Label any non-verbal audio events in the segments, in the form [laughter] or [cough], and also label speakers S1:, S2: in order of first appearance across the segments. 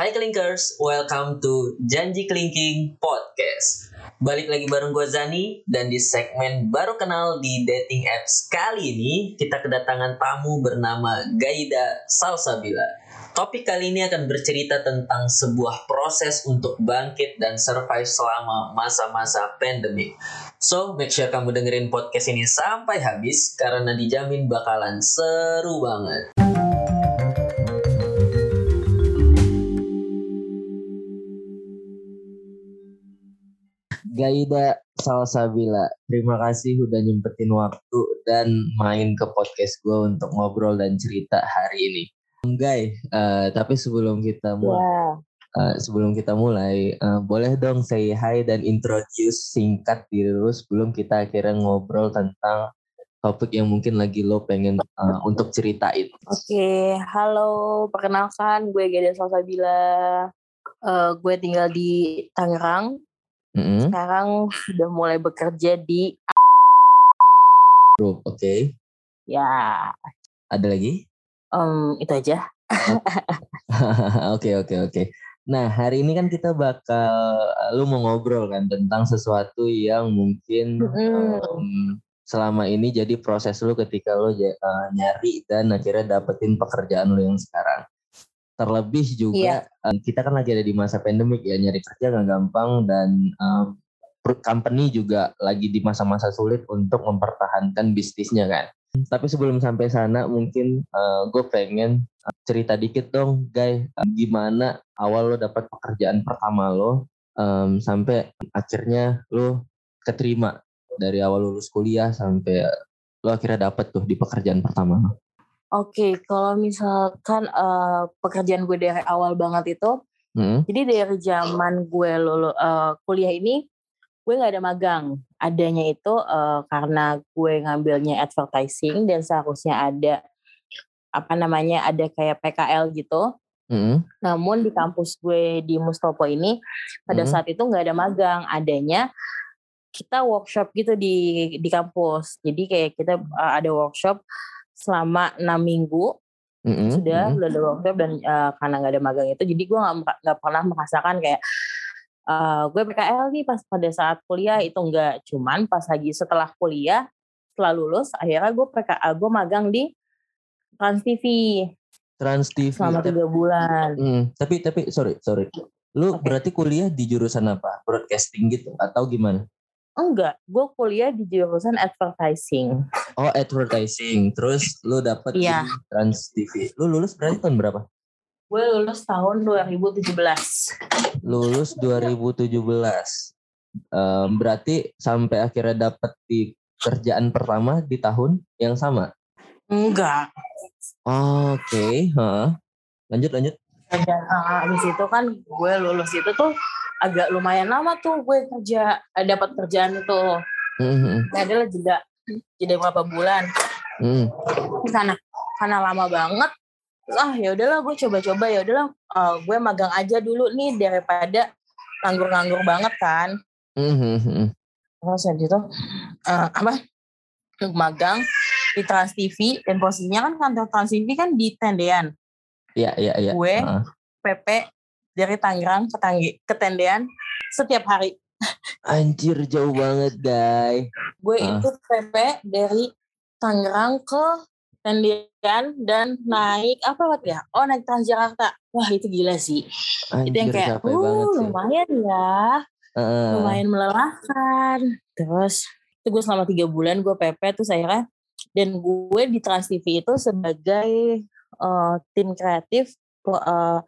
S1: Hai Klinkers, welcome to Janji Klinking Podcast. Balik lagi bareng gue Zani dan di segmen baru kenal di dating apps kali ini kita kedatangan tamu bernama Gaida Salsabila. Topik kali ini akan bercerita tentang sebuah proses untuk bangkit dan survive selama masa-masa pandemik. So, make sure kamu dengerin podcast ini sampai habis karena dijamin bakalan seru banget. Gaida Salsabila, terima kasih udah nyempetin waktu dan main ke podcast gue untuk ngobrol dan cerita hari ini. Guys, uh, tapi sebelum kita mulai, yeah. uh, sebelum kita mulai, uh, boleh dong say hi dan introduce singkat diri lu sebelum kita akhirnya ngobrol tentang topik yang mungkin lagi lo pengen uh, untuk ceritain.
S2: Oke, okay. halo, perkenalkan gue Gaida Salsabila. Uh, gue tinggal di Tangerang, Mm-hmm. Sekarang sudah mulai bekerja di
S1: Group, oke. Okay.
S2: Ya.
S1: Ada lagi?
S2: Um, itu aja. [laughs]
S1: Oke oke oke. Nah hari ini kan kita bakal lu mau ngobrol kan tentang sesuatu yang mungkin mm. um, selama ini jadi proses lu ketika lu uh, nyari dan akhirnya dapetin pekerjaan lu yang sekarang terlebih juga yeah. um, kita kan lagi ada di masa pandemik ya nyari kerja nggak gampang dan um, company juga lagi di masa-masa sulit untuk mempertahankan bisnisnya kan. Tapi sebelum sampai sana mungkin uh, gue pengen uh, cerita dikit dong, guys, uh, gimana awal lo dapat pekerjaan pertama lo um, sampai akhirnya lo keterima dari awal lulus kuliah sampai lo akhirnya dapat tuh di pekerjaan pertama lo.
S2: Oke, kalau misalkan uh, pekerjaan gue dari awal banget itu, hmm. jadi dari zaman gue lulu uh, kuliah ini, gue nggak ada magang. Adanya itu uh, karena gue ngambilnya advertising dan seharusnya ada apa namanya ada kayak PKL gitu. Hmm. Namun di kampus gue di Mustopo ini pada hmm. saat itu nggak ada magang, adanya kita workshop gitu di di kampus. Jadi kayak kita uh, ada workshop selama enam minggu mm-hmm. sudah mm-hmm. udah workshop dan uh, karena nggak ada magang itu jadi gue nggak nggak pernah merasakan kayak uh, gue PKL nih pas pada saat kuliah itu enggak cuman pas lagi setelah kuliah setelah lulus akhirnya gue PKL gue magang di Trans TV
S1: Trans TV
S2: selama tiga bulan
S1: mm, tapi tapi sorry sorry lu okay. berarti kuliah di jurusan apa broadcasting gitu atau gimana
S2: Enggak, gue kuliah di jurusan advertising.
S1: Oh, advertising. Terus lu dapet yeah. di Trans TV. Lu lulus berarti tahun berapa?
S2: Gue lulus tahun 2017.
S1: Lulus 2017. Um, berarti sampai akhirnya dapet di kerjaan pertama di tahun yang sama?
S2: Enggak.
S1: Oke, okay. huh. lanjut lanjut.
S2: Dan uh, abis itu kan gue lulus itu tuh agak lumayan lama tuh gue kerja eh, dapat kerjaan itu mm-hmm. nah adalah jeda jeda beberapa bulan mm. karena karena lama banget ah ya udahlah gue coba-coba ya udahlah uh, gue magang aja dulu nih daripada nganggur-nganggur banget kan mm-hmm. terus habis itu uh, apa magang di Trans TV dan posisinya kan kantor Trans TV kan di Tendean
S1: Iya, iya, iya.
S2: Gue, uh. PP, dari Tangerang ke, Tanggi, ke Tendean setiap hari.
S1: Anjir jauh banget, Dai.
S2: Gue uh. itu PP dari Tangerang ke Tendean dan naik apa buat ya? Oh naik Transjakarta. Wah itu gila sih. Anjir, itu yang kayak, uh, lumayan ya. Uh. Lumayan melelahkan. Terus itu gue selama tiga bulan gue PP tuh saya dan gue di Trans TV itu sebagai uh, tim kreatif uh,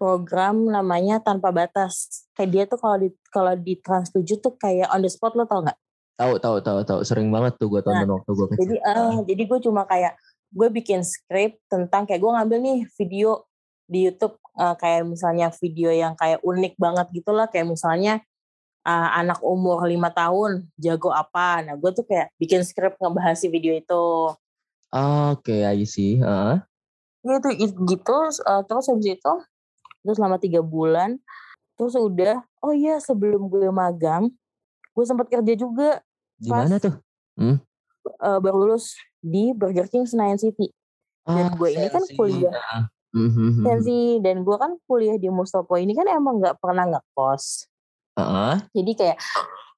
S2: program namanya tanpa batas. Kayak dia tuh kalau di kalau di Trans 7 tuh kayak on the spot lo tau nggak?
S1: Tahu tahu tahu tahu sering banget tuh gue tonton nah, waktu gue
S2: kecil. Jadi uh, jadi gue cuma kayak gue bikin script tentang kayak gue ngambil nih video di YouTube uh, kayak misalnya video yang kayak unik banget gitu lah kayak misalnya uh, anak umur lima tahun jago apa. Nah gue tuh kayak bikin script ngebahas si video itu.
S1: Oke, okay, I see. Uh.
S2: Ya itu gitu uh, terus habis itu terus selama tiga bulan terus udah oh iya sebelum gue magang gue sempat kerja juga
S1: di mana tuh hmm?
S2: uh, baru lulus di Burger King Senayan City dan ah, gue ini kan kuliah mm-hmm. sensi dan gue kan kuliah di Mustopo ini kan emang nggak pernah ngekos uh-huh. jadi kayak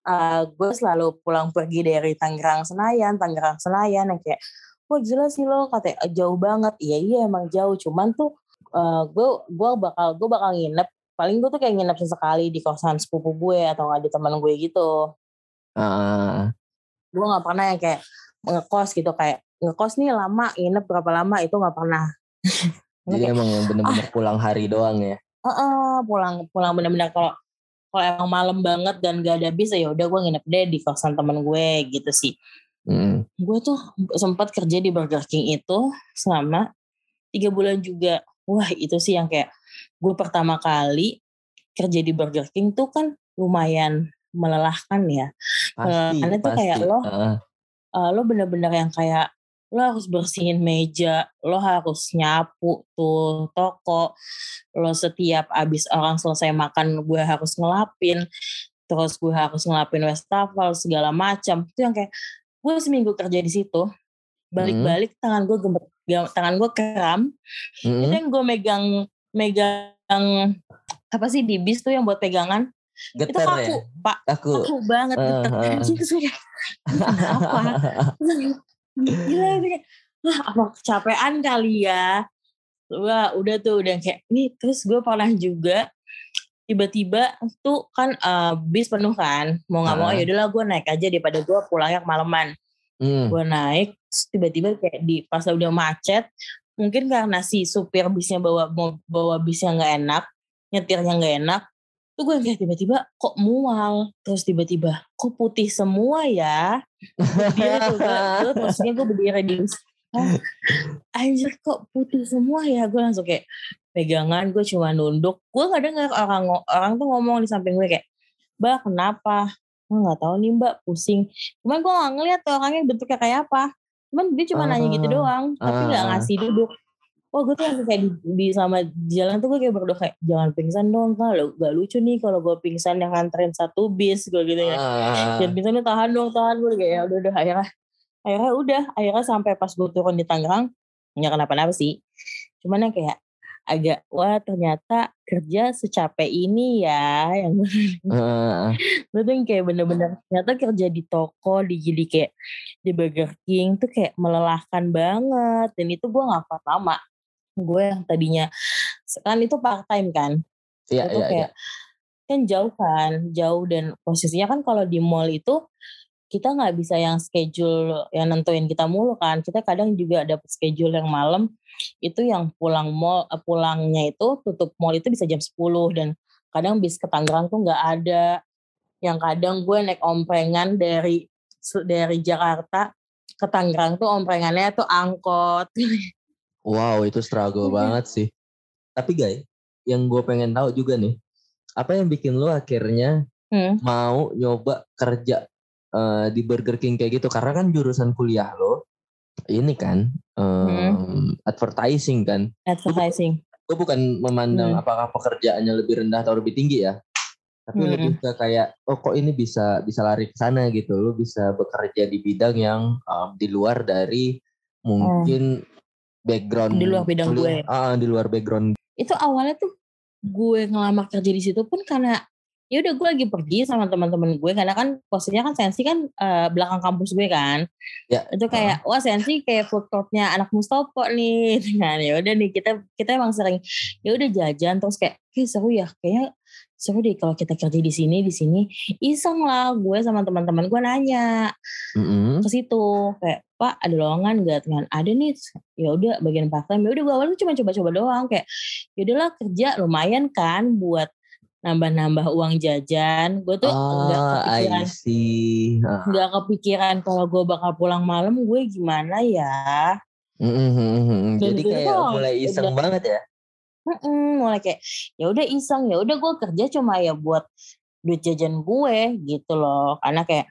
S2: uh, eh, gue selalu pulang pergi dari Tangerang Senayan Tangerang Senayan yang kayak wah gila sih lo katanya jauh banget iya iya emang jauh cuman tuh uh, gue gue bakal gue bakal nginep paling gue tuh kayak nginep sesekali di kosan sepupu gue atau nggak di teman gue gitu uh. gue nggak pernah yang kayak ngekos gitu kayak ngekos nih lama nginep berapa lama itu nggak pernah [laughs]
S1: jadi emang yang bener-bener ah. pulang hari doang ya
S2: uh, uh, pulang pulang bener-bener kalau kalau emang malam banget dan gak ada bis ya udah gue nginep deh di kosan temen gue gitu sih Hmm. Gue tuh sempat kerja di Burger King itu selama tiga bulan juga. Wah itu sih yang kayak gue pertama kali kerja di Burger King tuh kan lumayan melelahkan ya. Pasti, Karena tuh kayak lo, uh. Uh, lo bener-bener yang kayak lo harus bersihin meja, lo harus nyapu tuh toko, lo setiap abis orang selesai makan gue harus ngelapin, terus gue harus ngelapin wastafel segala macam. Itu yang kayak gue seminggu kerja di situ balik-balik hmm. tangan gue gemet tangan gue kram. Hmm. itu yang gue megang megang apa sih di bis tuh yang buat pegangan.
S1: Getar itu kaku
S2: ya? pak. Kaku, kaku banget uh, getar uh. [laughs] anjing apa gila wah apa kecapean kali ya? Wah udah tuh udah kayak nih terus gue pernah juga tiba-tiba tuh kan uh, bis penuh kan mau nggak uh. mau ya udahlah gue naik aja daripada gue pulangnya kemalaman hmm. gue naik tiba-tiba kayak di pas udah macet mungkin karena si supir bisnya bawa bawa bisnya nggak enak nyetirnya nggak enak tuh gue kayak tiba-tiba kok mual? Terus tiba-tiba kok putih semua ya? Berdiri tuh [laughs] maksudnya gue berdiri di anjir kok putih semua ya? Gue langsung kayak pegangan gue cuma nunduk. Gue nggak dengar orang orang tuh ngomong di samping gue kayak mbak kenapa gue nggak tahu nih mbak pusing. Cuman gue nggak ngeliat tuh orangnya bentuknya kayak apa. Cuman dia cuma uh, nanya gitu ah, doang uh, tapi nggak ah. ngasih duduk. Wah gue tuh langsung kayak di, di sama jalan tuh gue kayak berdoa kayak jangan pingsan dong kalau gak lucu nih kalau gue pingsan yang nganterin satu bis gue gitu ya. Uh, jangan pingsan nih tahan dong tahan. Gue kayak ya udah udah. Akhirnya akhirnya udah. Akhirnya sampai pas gue turun di Tangerang nggak kenapa-napa sih. Cuman yang kayak agak wah ternyata kerja secapek ini ya yang uh. tuh kayak bener-bener ternyata kerja di toko di jadi kayak di Burger King tuh kayak melelahkan banget dan itu gue nggak kuat lama gue yang tadinya kan itu part time kan
S1: iya
S2: itu
S1: iya,
S2: kayak iya. kan jauh kan jauh dan posisinya kan kalau di mall itu kita nggak bisa yang schedule yang nentuin kita mulu kan kita kadang juga dapat schedule yang malam itu yang pulang mall eh, pulangnya itu tutup mall itu bisa jam 10 dan kadang bis ke Tangerang tuh nggak ada yang kadang gue naik omprengan dari dari Jakarta ke Tangerang tuh omprengannya tuh angkot [laughs]
S1: wow itu struggle iya. banget sih tapi guys yang gue pengen tahu juga nih apa yang bikin lo akhirnya hmm. mau nyoba kerja uh, di Burger King kayak gitu karena kan jurusan kuliah lo ini kan um, hmm. advertising kan
S2: advertising
S1: gue bukan memandang hmm. apakah pekerjaannya lebih rendah atau lebih tinggi ya tapi hmm. lebih ke kayak oh kok ini bisa bisa lari ke sana gitu lo bisa bekerja di bidang yang um, di luar dari mungkin hmm. background
S2: di luar bidang kuliah, gue
S1: ah di luar background
S2: itu awalnya tuh gue ngelamar kerja di situ pun karena ya udah gue lagi pergi sama teman-teman gue karena kan posisinya kan sensi kan uh, belakang kampus gue kan. Ya itu kayak uh. wah sensi kayak food courtnya anak Mustopo nih. [laughs] Kan. Ya udah nih kita kita emang sering ya udah jajan terus kayak kayak seru ya kayaknya seru deh kalau kita kerja di sini di sini. Iseng lah gue sama teman-teman gue nanya. Mm-hmm. ke situ kayak pak ada lowongan gak kan. Ada nih. Ya udah bagian part time ya udah gue awalnya cuma coba-coba doang kayak ya udahlah kerja lumayan kan buat nambah-nambah uang jajan. Gue tuh nggak oh, kepikiran, nggak kepikiran kalau gue bakal pulang malam gue gimana ya.
S1: Mm-hmm. Jadi kayak tuh, mulai iseng udah, banget ya.
S2: Mm-mm, mulai kayak ya udah iseng ya udah gue kerja cuma ya buat duit jajan gue gitu loh. Karena kayak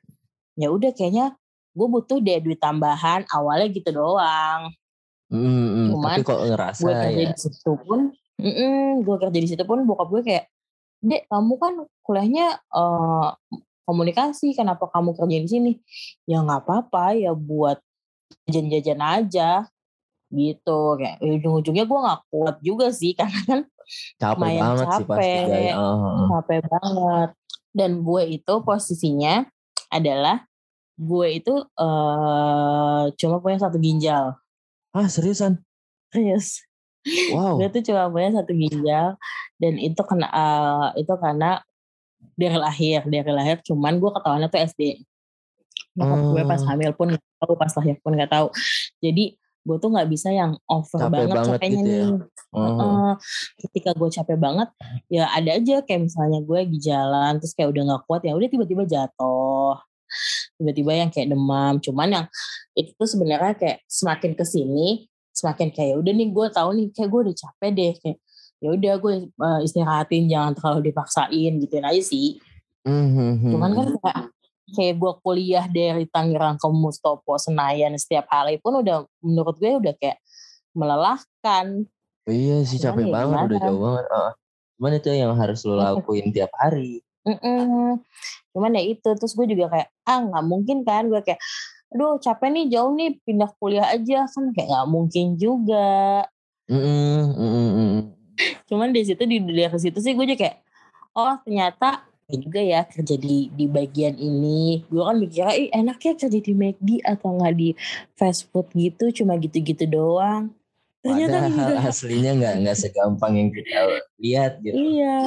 S2: ya udah kayaknya gue butuh deh duit tambahan awalnya gitu doang.
S1: Mm-hmm. Cuman Tapi kok ngerasa
S2: gue kerja ya. di situ pun, gue kerja di situ pun bokap gue kayak dek kamu kan kuliahnya uh, komunikasi kenapa kamu kerja di sini? Ya nggak apa-apa ya buat jajan-jajan aja gitu. Kayak ujung-ujungnya gue nggak kuat juga sih [laughs] karena kan
S1: capek banget capek, sih pasti uh.
S2: capek banget. Dan gue itu posisinya adalah gue itu uh, cuma punya satu ginjal.
S1: Ah seriusan?
S2: Serius wow gue tuh cuma punya satu ginjal dan itu kena uh, itu karena dari lahir dari lahir cuman gue ketahuannya tuh SD hmm. gue pas oh. hamil pun gak tahu, pas lahir pun gak tahu. Jadi gue tuh nggak bisa yang over capek banget, banget capeknya gitu ya? nih. Uh, ketika gue capek banget, ya ada aja kayak misalnya gue di jalan terus kayak udah nggak kuat ya udah tiba-tiba jatuh, tiba-tiba yang kayak demam. Cuman yang itu tuh sebenarnya kayak semakin ke sini, semakin kayak udah nih gue tahu nih kayak gue udah capek deh kayak ya udah gue uh, istirahatin jangan terlalu dipaksain gituin aja sih. Mm-hmm. Cuman kan kayak kayak gue kuliah dari Tangerang ke Mustopo Senayan setiap hari pun udah menurut gue udah kayak melelahkan.
S1: Iya sih capek ya, banget gimana? udah jauh banget. Uh, cuman itu yang harus lo lakuin tiap hari.
S2: Mm-mm. Cuman ya itu terus gue juga kayak ah nggak mungkin kan gue kayak aduh capek nih jauh nih pindah kuliah aja. Kan kayak nggak mungkin juga. Mm-mm, mm-mm. Cuman di situ di dari situ sih gue juga kayak oh ternyata juga ya kerja di di bagian ini. Gue kan mikirnya ih enaknya kerja di McD atau nggak di fast food gitu cuma gitu-gitu doang.
S1: Ternyata Padahal [laughs] aslinya nggak nggak segampang yang kita lihat gitu.
S2: Iya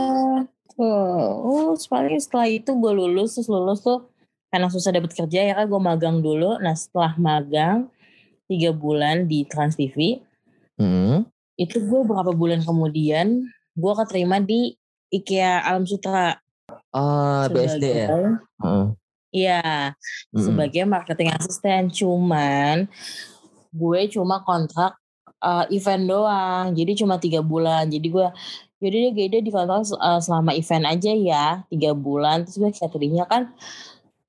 S2: oh, oh paling setelah itu gue lulus terus lulus tuh karena susah dapat kerja ya kan gue magang dulu nah setelah magang tiga bulan di Trans TV hmm. itu gue beberapa bulan kemudian gue keterima di IKEA Alam Sutra
S1: Oh, BSD ya?
S2: Iya, mm. sebagai marketing assistant. Cuman gue cuma kontrak uh, event doang. Jadi cuma tiga bulan. Jadi gue jadi dia gede di kontrak uh, selama event aja ya tiga bulan. Terus gue kayak tadinya kan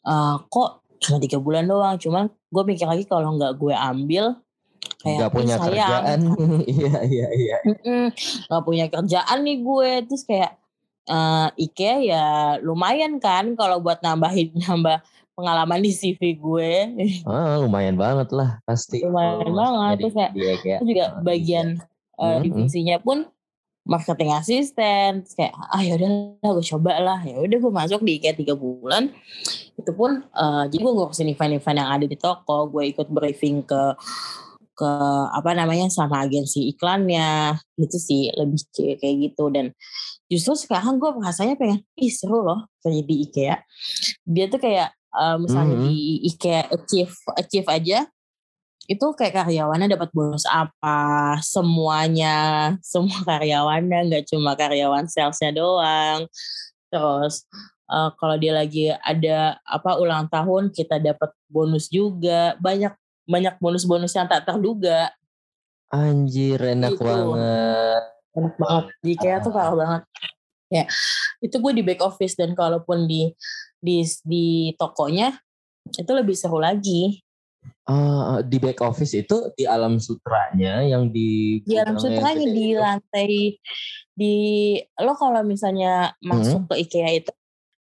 S2: uh, kok cuma tiga bulan doang. Cuman gue mikir lagi kalau nggak gue ambil
S1: kayak gak punya sayang. kerjaan. [laughs] Iya iya iya.
S2: Gak punya kerjaan nih gue. Terus kayak uh, IKEA ya lumayan kan kalau buat nambahin [laughs] nambah pengalaman di CV gue.
S1: Ah, lumayan banget lah pasti.
S2: Lumayan oh, banget terus kayak itu juga oh, bagian uh, divisinya pun marketing asisten kayak ah ya udah gue coba lah. Ya udah gue masuk di IKEA tiga bulan. Itu pun uh, jadi gue ngurusin event-event yang ada di toko gue ikut briefing ke ke apa namanya sama agensi iklannya. Gitu sih lebih kayak gitu. Dan justru sekarang gue rasanya pengen ih seru loh kerja di IKEA. Dia tuh kayak uh, misalnya mm -hmm. di IKEA achieve achieve aja itu kayak karyawannya dapat bonus apa? Semuanya [laughs] semua karyawannya nggak cuma karyawan salesnya doang. Terus uh, kalau dia lagi ada apa ulang tahun kita dapat bonus juga. Banyak banyak bonus-bonus yang tak terduga.
S1: Anjir enak gitu. banget.
S2: Enak banget. Di IKEA tuh parah banget. Ya itu gue di back office dan kalaupun di di di tokonya itu lebih seru lagi
S1: uh, di back office itu di alam sutranya yang di
S2: di alam sutranya di itu. lantai di lo kalau misalnya masuk hmm. ke IKEA itu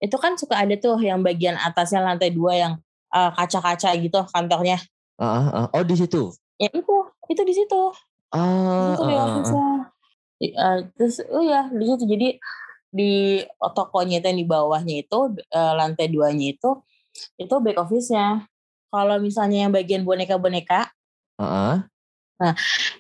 S2: itu kan suka ada tuh yang bagian atasnya lantai dua yang uh, kaca-kaca gitu kantornya.
S1: Uh, uh, oh di situ?
S2: Ya itu itu di situ. Uh, itu uh, uh, uh, terus oh ya di situ. Jadi di tokonya itu yang di bawahnya itu uh, lantai duanya itu itu back office-nya. Kalau misalnya yang bagian boneka-boneka, uh-uh. nah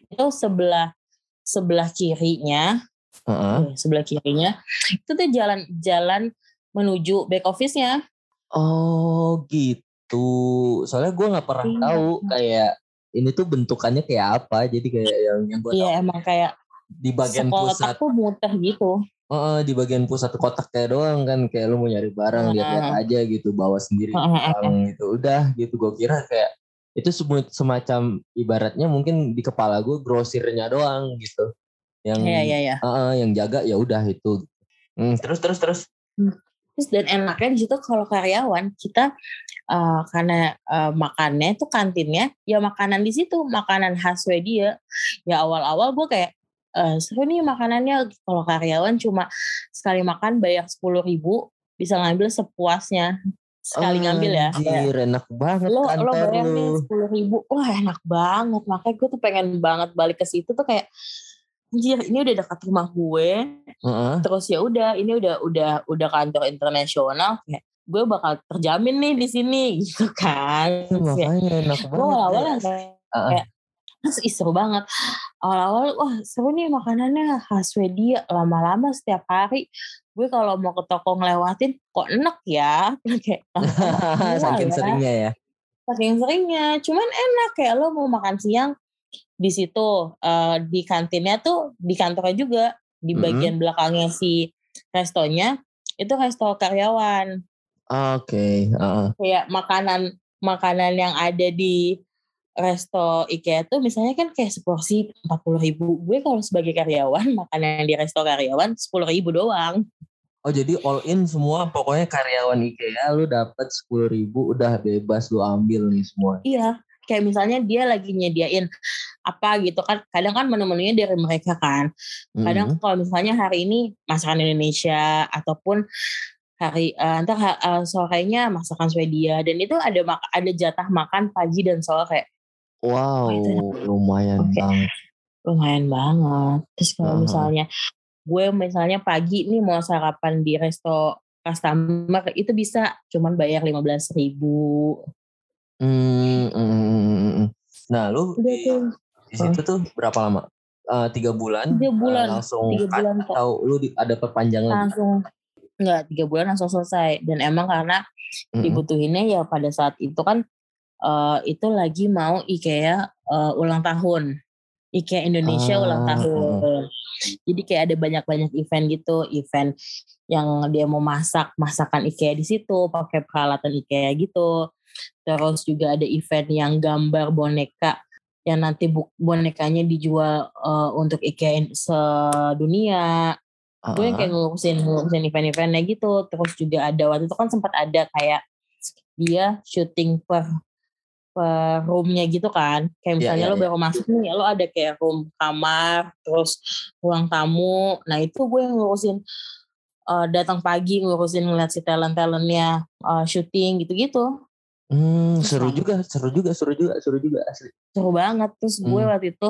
S2: itu sebelah sebelah kirinya, uh-uh. sebelah kirinya itu tuh jalan-jalan menuju back office-nya.
S1: Oh gitu. Soalnya gue nggak pernah iya. tahu kayak ini tuh bentukannya kayak apa. Jadi kayak yang yang gue
S2: Iya emang kayak
S1: di bagian pusat
S2: tuh muter gitu.
S1: Oh, di bagian pusat kotak kayak doang kan kayak lu mau nyari barang lihat-lihat aja gitu bawa sendiri barang gitu. Udah gitu gue kira kayak itu semacam ibaratnya mungkin di kepala gue grosirnya doang gitu. Yang
S2: yeah, yeah, yeah.
S1: Uh, yang jaga ya udah itu. Hmm, terus terus terus.
S2: Hmm. terus dan enaknya di situ kalau karyawan kita uh, karena uh, makannya itu kantinnya ya makanan di situ makanan khas dia ya awal-awal gue kayak uh, seru nih makanannya kalau karyawan cuma sekali makan bayar sepuluh ribu bisa ngambil sepuasnya sekali oh, ngambil ya.
S1: Anjir, enak banget
S2: lo, lo bayar nih sepuluh ribu, wah enak banget. Makanya gue tuh pengen banget balik ke situ tuh kayak, anjir ini udah dekat rumah gue. Uh-huh. Terus ya udah, ini udah udah udah kantor internasional. Kayak gue bakal terjamin nih di sini gitu kan.
S1: Makanya enak banget. Gue
S2: awal-awal ya. kayak, uh-uh. kayak Ih, seru banget. Awal-awal, wah seru nih makanannya khas Swedia. Lama-lama setiap hari gue kalau mau ke toko ngelewatin kok [laughs] enak [laughs] ya kayak
S1: saking ya. seringnya ya
S2: saking seringnya cuman enak kayak lo mau makan siang di situ uh, di kantinnya tuh di kantornya juga di bagian mm -hmm. belakangnya si restonya itu resto karyawan
S1: oke okay. uh.
S2: kayak makanan makanan yang ada di resto IKEA tuh misalnya kan kayak seporsi empat puluh ribu. Gue kalau sebagai karyawan [laughs] makanan di resto karyawan sepuluh ribu doang.
S1: Oh jadi all in semua pokoknya karyawan IKEA lu dapat sepuluh ribu udah bebas lu ambil nih semua.
S2: Iya kayak misalnya dia lagi nyediain apa gitu kan kadang kan menu-menunya dari mereka kan kadang mm -hmm. kalau misalnya hari ini masakan Indonesia ataupun hari uh, eh, entar uh, sorenya masakan Swedia dan itu ada ada jatah makan pagi dan sore
S1: Wow, lumayan okay. banget.
S2: Lumayan banget. Terus kalau uh -huh. misalnya gue misalnya pagi nih mau sarapan di resto customer itu bisa cuman bayar lima belas ribu.
S1: Hmm, mm, mm, Nah, lu di, di situ tuh berapa lama? Uh, tiga bulan?
S2: Tiga bulan.
S1: Uh, langsung tiga bulan atau lu di, ada perpanjangan?
S2: Langsung. Enggak, tiga bulan langsung selesai. Dan emang karena -hmm. dibutuhinnya ya pada saat itu kan uh, itu lagi mau IKEA uh, ulang tahun. IKEA Indonesia ah. ulang tahun. Jadi kayak ada banyak-banyak event gitu, event yang dia mau masak, masakan IKEA di situ, pakai peralatan IKEA gitu. Terus juga ada event yang gambar boneka yang nanti bonekanya dijual uh, untuk IKEA sedunia. Uh-huh. Gue yang kayak ngurusin ngurusin event-eventnya gitu. Terus juga ada waktu itu kan sempat ada kayak dia syuting per per roomnya gitu kan. Kayak iya, misalnya yeah, yeah, lo baru masuk nih lo ada kayak room kamar terus ruang tamu. Nah itu gue yang ngurusin uh, datang pagi ngurusin ngeliat si talent talentnya uh, syuting gitu gitu
S1: hmm, seru juga seru juga seru juga seru juga asli.
S2: Seru banget. Terus gue hmm. waktu itu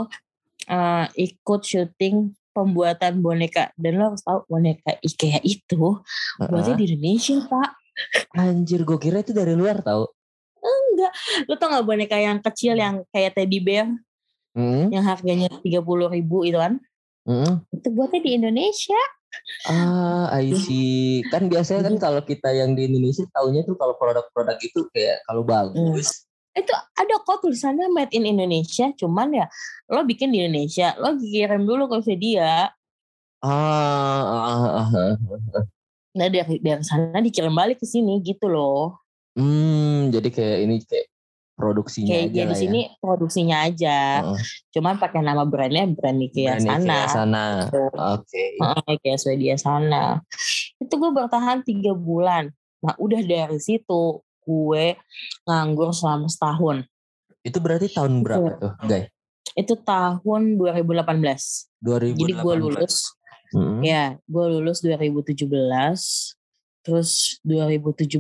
S2: uh, ikut syuting pembuatan boneka. Dan lo harus tahu boneka IKEA itu buatnya di Indonesia pak.
S1: Anjir gue kira itu dari luar tau
S2: enggak lu tau gak boneka yang kecil yang kayak teddy bear hmm. yang harganya tiga puluh ribu itu kan hmm. itu buatnya di Indonesia
S1: Ah, I see. Kan biasanya kan kalau kita yang di Indonesia taunya tuh kalau produk-produk itu kayak kalau bagus.
S2: Hmm. Itu ada kok tulisannya made in Indonesia, cuman ya lo bikin di Indonesia, lo kirim dulu ke dia.
S1: Ah, ah, ah, ah,
S2: ah. Nah dari dari sana dikirim balik ke sini gitu loh.
S1: Hmm, jadi kayak ini kayak produksinya kayak aja
S2: di sini ya. produksinya aja. Uh. Cuman pakai nama brandnya brand IKEA brand sana.
S1: IKEA sana. Oke. Okay.
S2: IKEA Swedia sana. Itu gue bertahan tiga bulan. Nah udah dari situ gue nganggur selama setahun.
S1: Itu berarti tahun berapa itu. tuh, guys?
S2: Itu tahun 2018.
S1: 2018.
S2: Jadi gue lulus. -hmm. Ya, gue lulus 2017 terus 2017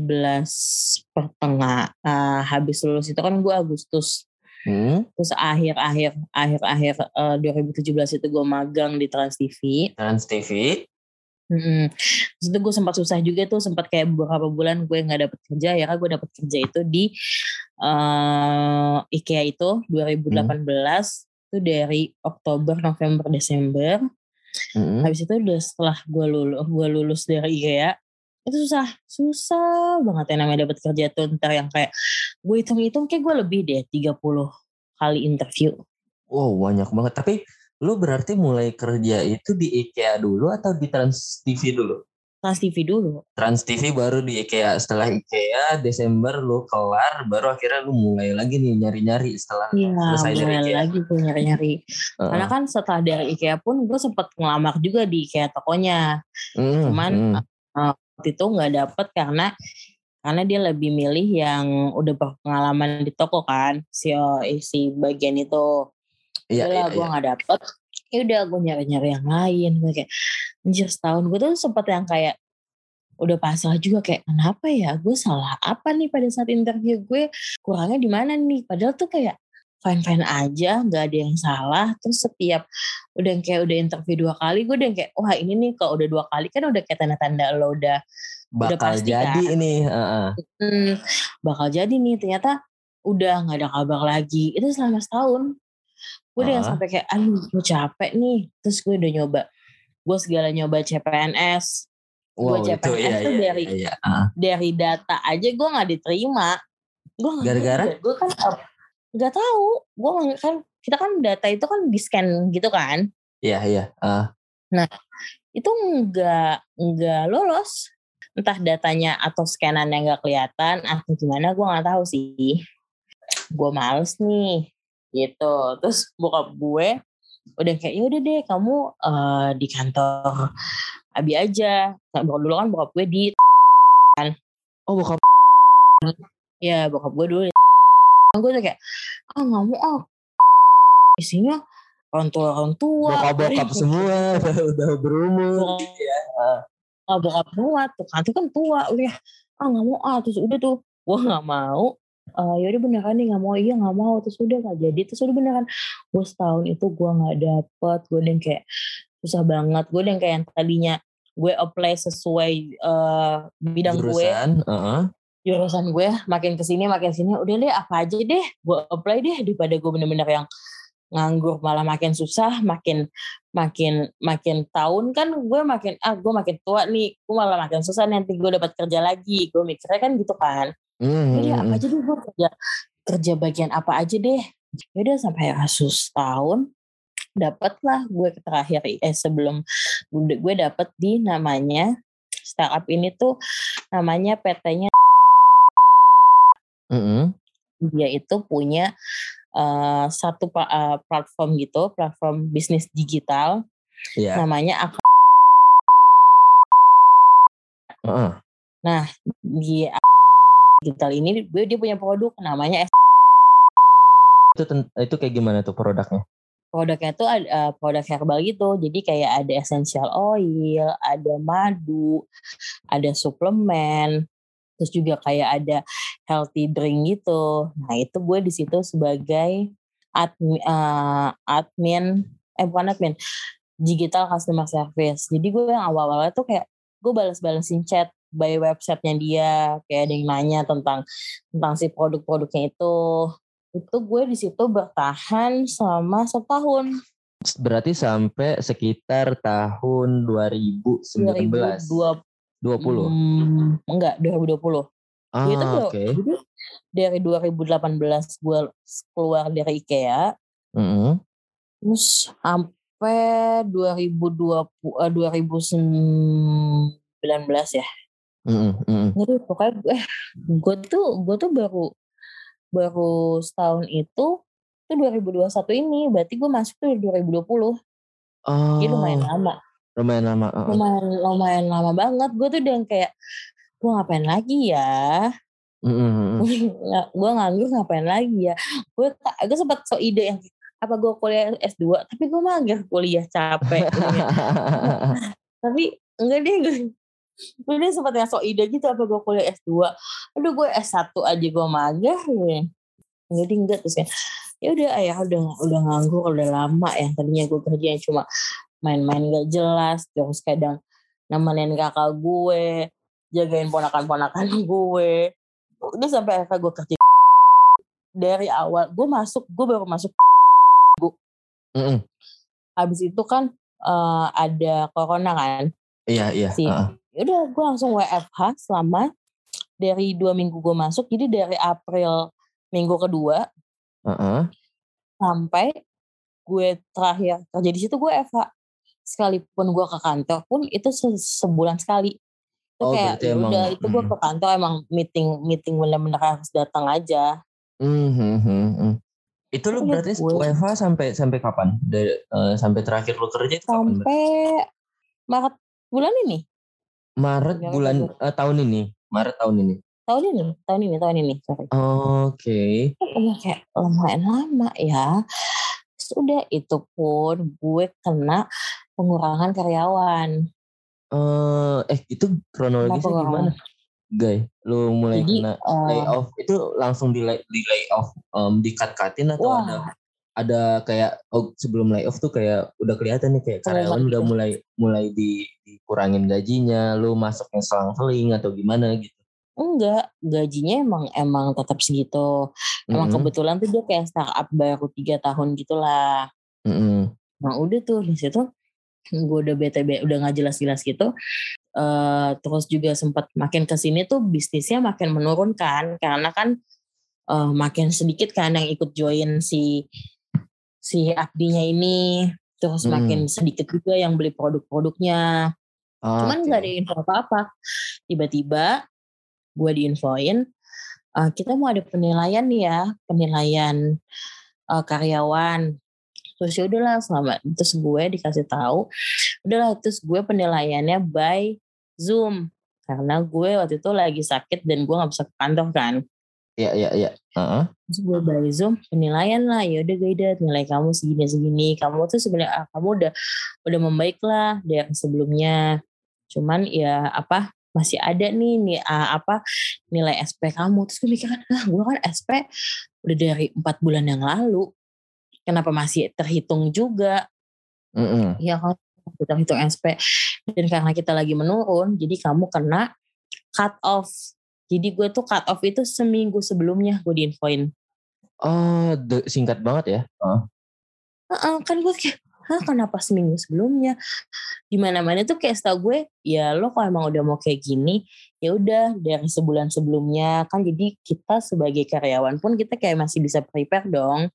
S2: pertengah uh, habis lulus itu kan gue Agustus hmm. terus akhir-akhir akhir-akhir uh, 2017 itu gue magang di Trans TV
S1: Trans TV
S2: Hmm. Terus itu gue sempat susah juga tuh sempat kayak beberapa bulan gue nggak dapet kerja ya kan gue dapet kerja itu di uh, IKEA itu 2018 hmm. itu dari Oktober November Desember hmm. habis itu udah setelah gue lulus gue lulus dari IKEA itu susah susah banget yang namanya dapat kerja tuh ntar yang kayak gue hitung-hitung kayak gue lebih deh 30 kali interview
S1: wow banyak banget tapi lu berarti mulai kerja itu di IKEA dulu atau di Trans TV dulu
S2: Trans TV dulu.
S1: Trans TV baru di IKEA. Setelah IKEA Desember lu kelar, baru akhirnya lu mulai lagi nih nyari-nyari setelah
S2: ya, selesai dari IKEA. lagi tuh nyari-nyari. Uh. Karena kan setelah dari IKEA pun gue sempet ngelamar juga di IKEA tokonya. Mm, Cuman mm. Uh, itu nggak dapet karena karena dia lebih milih yang udah berpengalaman di toko kan si si bagian itu. Iya, iya, gue iya. nggak dapet. Ya udah gue nyari nyari yang lain gue kayak anjir setahun. Gue tuh sempet yang kayak udah pasrah juga kayak kenapa ya? Gue salah apa nih pada saat interview gue? Kurangnya di mana nih? Padahal tuh kayak fine fine aja nggak ada yang salah terus setiap udah kayak udah interview dua kali gue udah kayak wah ini nih kalau udah dua kali kan udah kayak tanda-tanda lo udah
S1: bakal udah pasti, jadi kan. ini uh -uh.
S2: Hmm, bakal jadi nih ternyata udah nggak ada kabar lagi itu selama setahun gue udah uh -huh. sampai kayak aduh gue capek nih terus gue udah nyoba gue segala nyoba CPNS Wow, gue CPNS iya, tuh iya, dari iya, uh. dari data aja gue nggak diterima.
S1: Gue gara-gara
S2: gue kan nggak tahu. Gue kan kita kan data itu kan di scan gitu kan.
S1: Iya iya. Uh.
S2: Nah itu nggak nggak lolos. Entah datanya atau scanannya nggak kelihatan atau gimana gue nggak tahu sih. Gue males nih gitu. Terus bokap gue udah kayak ya udah deh kamu uh, di kantor Abi aja. Nah, dulu kan bokap gue di kan.
S1: Oh bokap.
S2: Ya bokap gue dulu. Gue tuh kayak ah nggak mau ah. Isinya orang tua orang tua.
S1: Bokap bokap semua udah, [laughs] udah berumur.
S2: ya. Ah bokap semua tuh kan tuh kan tua udah ah nggak mau ah terus udah tuh gue nggak mau uh, ya udah beneran nih nggak mau iya nggak mau terus udah nggak jadi terus udah beneran gue setahun itu gue nggak dapet gue yang kayak susah banget gue yang kayak yang tadinya gue apply sesuai uh, bidang jurusan, gue uh -huh. Jurusan gue makin ke sini makin sini udah deh apa aja deh gue apply deh daripada gue bener-bener yang nganggur malah makin susah makin makin makin tahun. Kan gue makin ah gue makin tua nih gue malah makin susah nanti gue dapat kerja lagi. Gue mikirnya kan gitu kan. Mm-hmm. jadi apa aja deh gue kerja kerja bagian apa aja deh. Udah sampai kasus tahun dapatlah gue terakhir eh sebelum gue dapet di namanya startup ini tuh namanya PT-nya
S1: mm -hmm.
S2: dia itu punya uh, satu uh, platform gitu platform bisnis digital yeah. namanya uh -uh. nah di digital ini gue dia punya produk namanya
S1: itu itu kayak gimana tuh produknya
S2: produknya tuh ada uh, produk herbal gitu. Jadi kayak ada essential oil, ada madu, ada suplemen, terus juga kayak ada healthy drink gitu. Nah itu gue di situ sebagai admin, uh, admin, eh bukan admin, digital customer service. Jadi gue yang awal-awalnya tuh kayak gue balas-balasin chat by websitenya dia, kayak ada yang nanya tentang tentang si produk-produknya itu itu gue di situ bertahan selama setahun.
S1: Berarti sampai sekitar tahun 2019. 2020. 20.
S2: Hmm, enggak, 2020. Ah, itu oke. Okay. Dari 2018 gue keluar dari IKEA. Mm -hmm. Terus sampai 2020 uh, 2019 ya. Mm -hmm. Jadi pokoknya gue, gue tuh gue tuh baru baru setahun itu itu 2021 ini berarti gue masuk tuh 2020 oh, jadi lumayan lama
S1: lumayan lama
S2: uh, lumayan lumayan lama banget. Gue tuh udah kayak gue ngapain lagi ya? Mm-hmm. [laughs] gue nganggur ngapain lagi ya? Gue gue sempat so ide yang apa gue kuliah S2 tapi gue mager kuliah capek. [laughs] Tapi enggak deh gue gue udah sempat yang sok ide gitu apa gue kuliah S2 aduh gue S1 aja gue mager ya jadi enggak terus ya. Ya udah ayah udah udah nganggur udah lama ya. Tadinya gue kerja cuma main-main gak jelas terus kadang nemenin kakak gue jagain ponakan-ponakan [laughs] gue. Udah sampai akhirnya gue kerja [laughs] dari awal gue masuk gue baru masuk [laughs] gue mm -hmm. habis itu kan uh, ada corona kan?
S1: Iya iya
S2: si, uh udah gue langsung WFH selama dari dua minggu gue masuk jadi dari April minggu kedua uh-uh. sampai gue terakhir kerja di situ gue FH sekalipun gue ke kantor pun itu se sebulan sekali itu oh, kayak ya udah itu gue ke kantor emang meeting meeting bener-bener harus datang aja
S1: mm-hmm. itu lu berarti gue. WFH sampai sampai kapan Dari, uh, sampai terakhir lu kerja
S2: itu sampai Maret bulan ini
S1: Maret bulan uh, tahun ini. Maret tahun ini.
S2: Tahun ini, tahun ini, tahun ini.
S1: Oke. Okay.
S2: Kan kayak lumayan lama ya. Sudah itu pun gue kena pengurangan karyawan.
S1: Uh, eh itu kronologisnya gimana? Guy, lu mulai Jadi, kena uh, layoff itu langsung di, lay, di layoff um, di cut cutin atau wah. ada ada kayak oh, sebelum layoff tuh kayak udah kelihatan nih kayak karyawan udah mulai mulai di, dikurangin gajinya, lu masuknya selang-seling atau gimana gitu?
S2: Enggak, gajinya emang emang tetap segitu. Emang mm -hmm. kebetulan tuh dia kayak startup baru tiga tahun gitulah. Mm -hmm. Nah udah tuh di situ gue udah BTB udah nggak jelas-jelas gitu. Uh, terus juga sempat makin ke sini tuh bisnisnya makin menurun kan karena kan uh, makin sedikit kan yang ikut join si si abdinya ini. Terus hmm. makin sedikit juga yang beli produk-produknya. Oh, cuman nggak okay. ada info apa-apa. Tiba-tiba gue diinfoin uh, kita mau ada penilaian nih ya penilaian uh, karyawan terus ya udahlah selama terus gue dikasih tahu udahlah terus gue penilaiannya by zoom. Karena gue waktu itu lagi sakit dan gue nggak bisa ke kantor kan.
S1: Iya iya iya. Uh-huh.
S2: Terus gue by zoom penilaian lah. Ya udah gue nilai kamu segini segini. Kamu tuh sebenarnya ah, kamu udah udah membaik lah dari sebelumnya. Cuman ya apa masih ada nih nih uh, apa nilai SP kamu. Terus gue mikir kan ah gue kan SP udah dari empat bulan yang lalu kenapa masih terhitung juga? Mm -hmm. ya kan kita hitung SP dan karena kita lagi menurun jadi kamu kena cut off. Jadi gue tuh cut off itu seminggu sebelumnya gue diinfoin.
S1: Oh singkat banget ya.
S2: Uh, uh, kan gue kayak Hah kenapa seminggu sebelumnya? Di mana mana tuh kayak setahu gue ya lo kalau emang udah mau kayak gini ya udah dari sebulan sebelumnya. Kan jadi kita sebagai karyawan pun kita kayak masih bisa prepare dong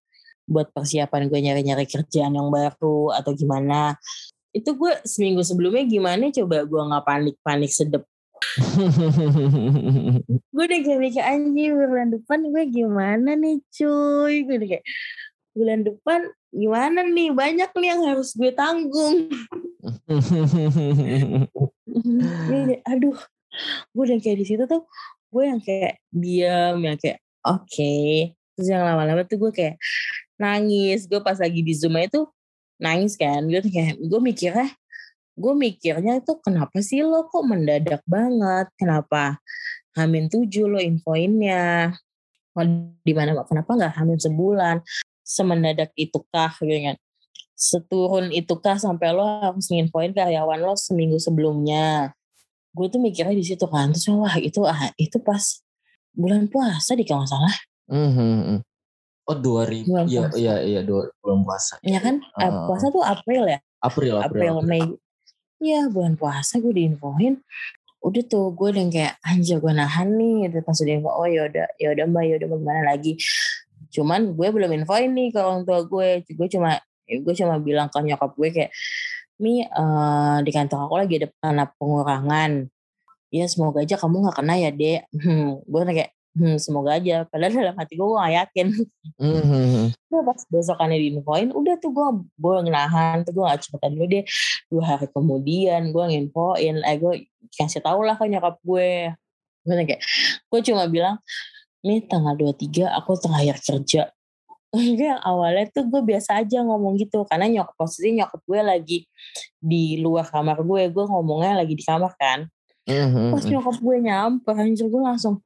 S2: buat persiapan gue nyari-nyari kerjaan yang baru atau gimana. Itu gue seminggu sebelumnya gimana coba gue nggak panik-panik sedep. [laughs] Gue udah kayak mikir anjing bulan depan gue gimana nih cuy? Gue udah kayak bulan depan gimana nih? Banyak nih yang harus gue tanggung. [laughs] Aduh. Gue udah kayak di situ tuh gue yang kayak diam yang kayak oke. Okay. terus yang lama-lama tuh gue kayak nangis. Gue pas lagi di zoom itu nangis kan. Gue kayak gue mikirnya gue mikirnya itu kenapa sih lo kok mendadak banget? Kenapa hamin tujuh lo infoinnya? Di mana? Kenapa nggak hamin sebulan? Semendadak itu kah gitu kan. Seturun itu kah sampai lo harus nginfoin karyawan lo seminggu sebelumnya? Gue tuh mikirnya di situ kan. Terus wah itu ah itu pas bulan puasa di kalau salah. Mm -hmm.
S1: Oh 2000 bulan iya iya iya dua, bulan puasa.
S2: Iya kan? Uh, puasa tuh April ya?
S1: April April,
S2: April Mei. Iya bulan puasa gue diinfoin. Udah tuh gue udah kayak anjir gue nahan nih. Udah pas udah info oh yaudah yaudah mbak yaudah gimana lagi. Cuman gue belum infoin nih ke orang tua gue. Gue cuma gue cuma bilang ke nyokap gue kayak Mi uh, di kantor aku lagi ada pengurangan. Ya semoga aja kamu gak kena ya dek. [laughs] Hmm, gue kayak hmm, semoga aja. Padahal dalam hati gue gue gak yakin. Mm-hmm. Pas besokannya diinfoin udah tuh gue gue nahan tuh gue gak cerita dulu deh. Dua hari kemudian gue nginfoin eh gue kasih tau lah ke nyokap gue. Gue kayak gue cuma bilang nih tanggal 23 aku terakhir kerja. Gue awalnya tuh gue biasa aja ngomong gitu. Karena nyokap posisi nyokap gue lagi di luar kamar gue. Gue ngomongnya lagi di kamar kan. Mm-hmm. pas nyokap gue nyampe anjir gue langsung